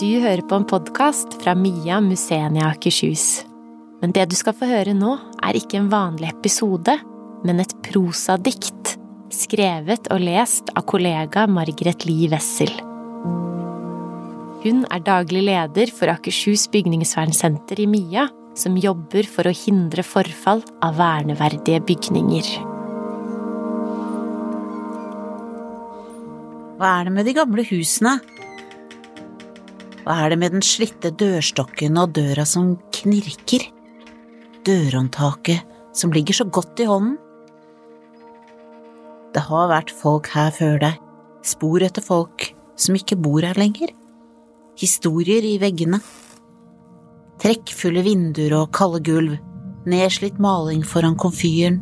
Du hører på en podkast fra Mia Musenia Akershus. Men det du skal få høre nå, er ikke en vanlig episode, men et prosadikt. Skrevet og lest av kollega Margaret Lie Wessel. Hun er daglig leder for Akershus bygningsvernsenter i Mia, som jobber for å hindre forfall av verneverdige bygninger. Hva er det med de gamle husene? Hva er det med den slitte dørstokken og døra som knirker? Dørhåndtaket som ligger så godt i hånden? Det har vært folk her før deg, spor etter folk som ikke bor her lenger, historier i veggene, trekkfulle vinduer og kalde gulv, nedslitt maling foran komfyren,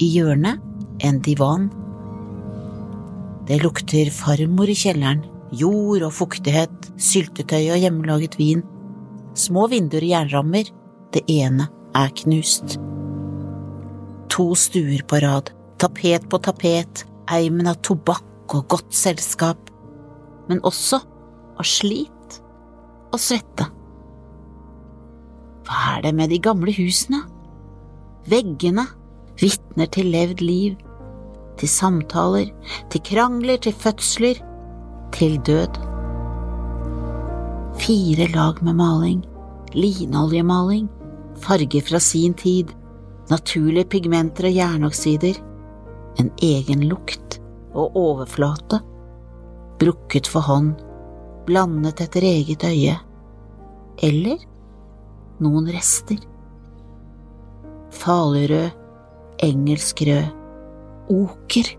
i hjørnet en divan. Det lukter farmor i kjelleren, jord og fuktighet, syltetøy og hjemmelaget vin. Små vinduer i jernrammer, det ene er knust. To stuer på rad, tapet på tapet, eimen av tobakk og godt selskap, men også av slit og svette. Hva er det med de gamle husene? Veggene vitner til levd liv til samtaler, til krangler, til fødsler, til død. Fire lag med maling, linoljemaling, farge fra sin tid, naturlige pigmenter og jernoksider, en egen lukt og overflate, brukket for hånd, blandet etter eget øye, eller noen rester. Falurød, engelsk rød, oker,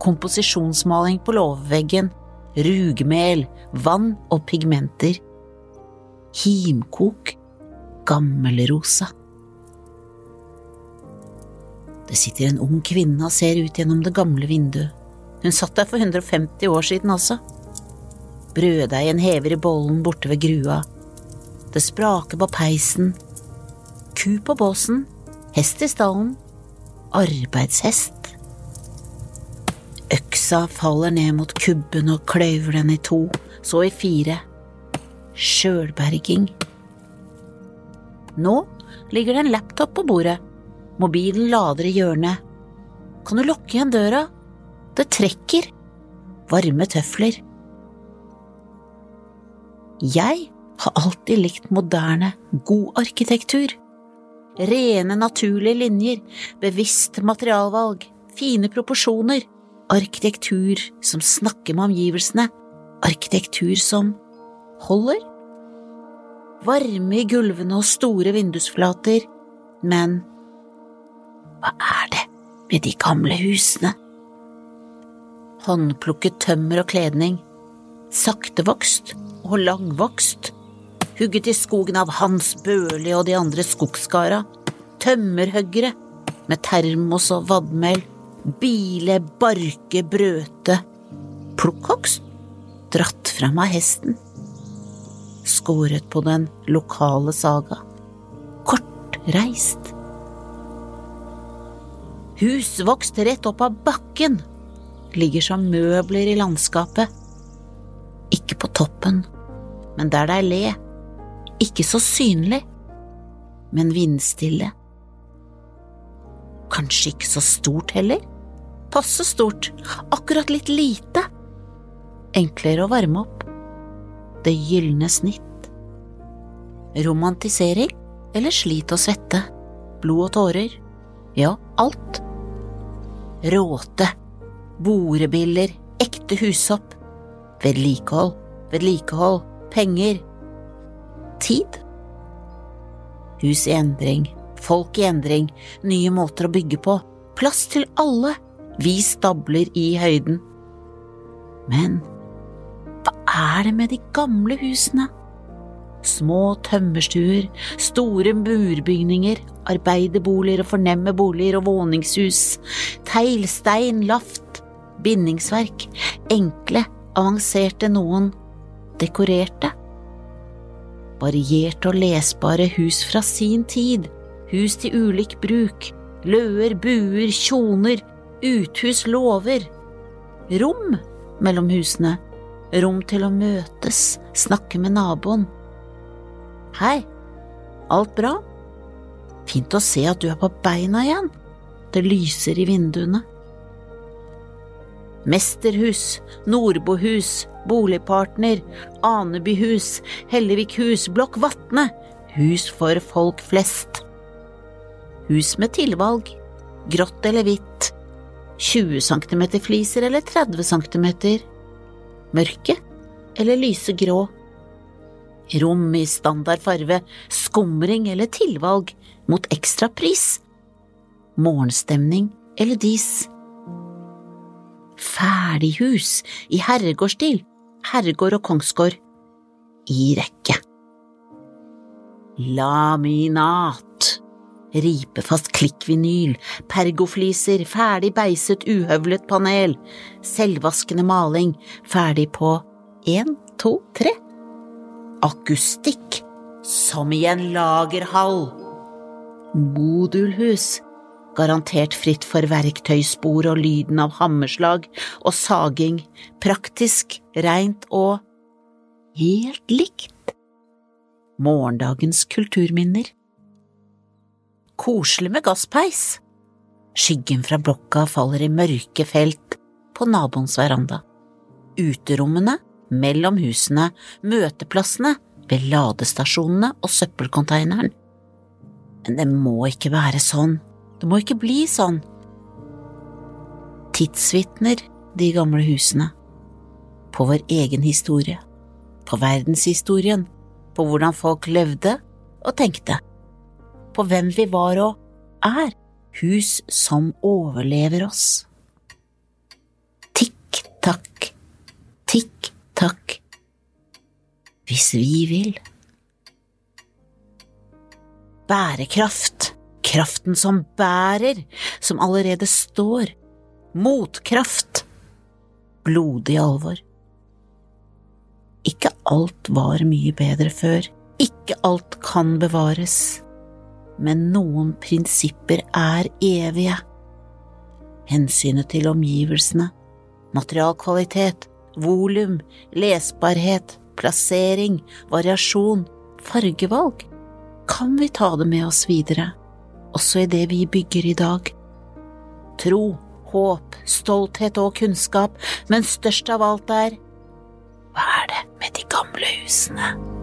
komposisjonsmaling på låveveggen, rugmel, vann og pigmenter, himkok, gammelrosa. Det sitter en ung kvinne og ser ut gjennom det gamle vinduet. Hun satt der for 150 år siden også. Brøddeigen hever i bollen borte ved grua. Det spraker på peisen. Ku på båsen. Hest i stallen. Arbeidshest. Øksa faller ned mot kubben og kløyver den i to, så i fire. Sjølberging. Nå ligger det en laptop på bordet. Mobilen lader i hjørnet. Kan du lukke igjen døra? Det trekker. Varme tøfler. Jeg har alltid likt moderne, god arkitektur. Rene, naturlige linjer, bevisst materialvalg, fine proporsjoner arkitektur som snakker med omgivelsene, arkitektur som holder. Varme i gulvene og store vindusflater, men hva er det med de gamle husene? Håndplukket tømmer og kledning, saktevokst og langvokst, hugget i skogen av Hans Børli og de andre skogskara, tømmerhuggere med termos og vadmel, bile, barke, brøte, plukkhogst, dratt fram av hesten, skåret på den lokale saga, kortreist. Hus vokst rett opp av bakken, ligger som møbler i landskapet, ikke på toppen, men der det er le, ikke så synlig, men vindstille. Kanskje ikke så stort heller? Passe stort, akkurat litt lite. Enklere å varme opp. Det gylne snitt. Romantisering eller slit og svette. Blod og tårer. Ja, alt. Råte. Borebiller. Ekte hushopp. Vedlikehold. Vedlikehold. Penger. Tid. Hus i endring. Folk i endring. Nye måter å bygge på. Plass til alle vi stabler i høyden. Men hva er det med de gamle husene? Små tømmerstuer, store murbygninger, arbeiderboliger og fornemme boliger og våningshus, teglstein, laft, bindingsverk, enkle, avanserte noen, dekorerte. Varierte og lesbare hus fra sin tid, hus til ulik bruk, løer, buer, kjoner, uthus låver, rom mellom husene, rom til å møtes, snakke med naboen. Hei, alt bra? Fint å se at du er på beina igjen. Det lyser i vinduene. Mesterhus, Nordbohus, Boligpartner, Anebyhus, Hellevikhus, Blokk Vatne, hus for folk flest. Hus med tilvalg, grått eller hvitt, 20 cm fliser eller 30 cm, mørke eller lyse grå, rom i standard farve, skumring eller tilvalg mot ekstrapris, morgenstemning eller dis. Ferdighus i herregårdsstil, herregård og kongsgård, i rekke. Laminat Ripefast klikkvinyl, pergofliser, ferdig beiset uhøvlet panel, selvvaskende maling, ferdig på én, to, tre. Akustikk, som i en lagerhall. Modulhus, garantert fritt for verktøyspor og lyden av hammerslag og saging, praktisk, reint og helt likt. Morgendagens kulturminner koselig med gasspeis. Skyggen fra blokka faller i mørke felt på naboens veranda. Uterommene, mellom husene, møteplassene, ved ladestasjonene og søppelkonteineren. Men det må ikke være sånn, det må ikke bli sånn. Tidsvitner, de gamle husene. På vår egen historie. På verdenshistorien. På hvordan folk levde og tenkte på hvem vi var og er, hus som overlever oss. Tikk-takk, tikk-takk, hvis vi vil. Bærekraft, kraften som bærer, som allerede står, motkraft, blodig alvor. Ikke alt var mye bedre før, ikke alt kan bevares men noen prinsipper er evige. Hensynet til omgivelsene, materialkvalitet, volum, lesbarhet, plassering, variasjon, fargevalg. Kan vi ta det med oss videre, også i det vi bygger i dag? Tro, håp, stolthet og kunnskap, men størst av alt er hva er det med de gamle husene?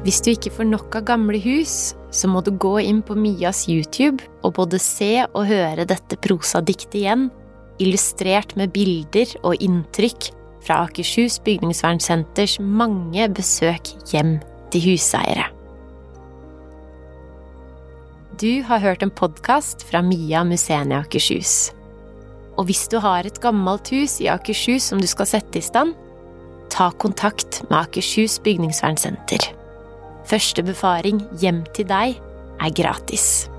Hvis du ikke får nok av gamle hus, så må du gå inn på Mias YouTube og både se og høre dette prosadiktet igjen, illustrert med bilder og inntrykk fra Akershus bygningsvernsenters mange besøk hjem til huseiere. Du har hørt en podkast fra Mia Museene Akershus. Og hvis du har et gammelt hus i Akershus som du skal sette i stand, ta kontakt med Akershus bygningsvernsenter. Første befaring hjem til deg er gratis.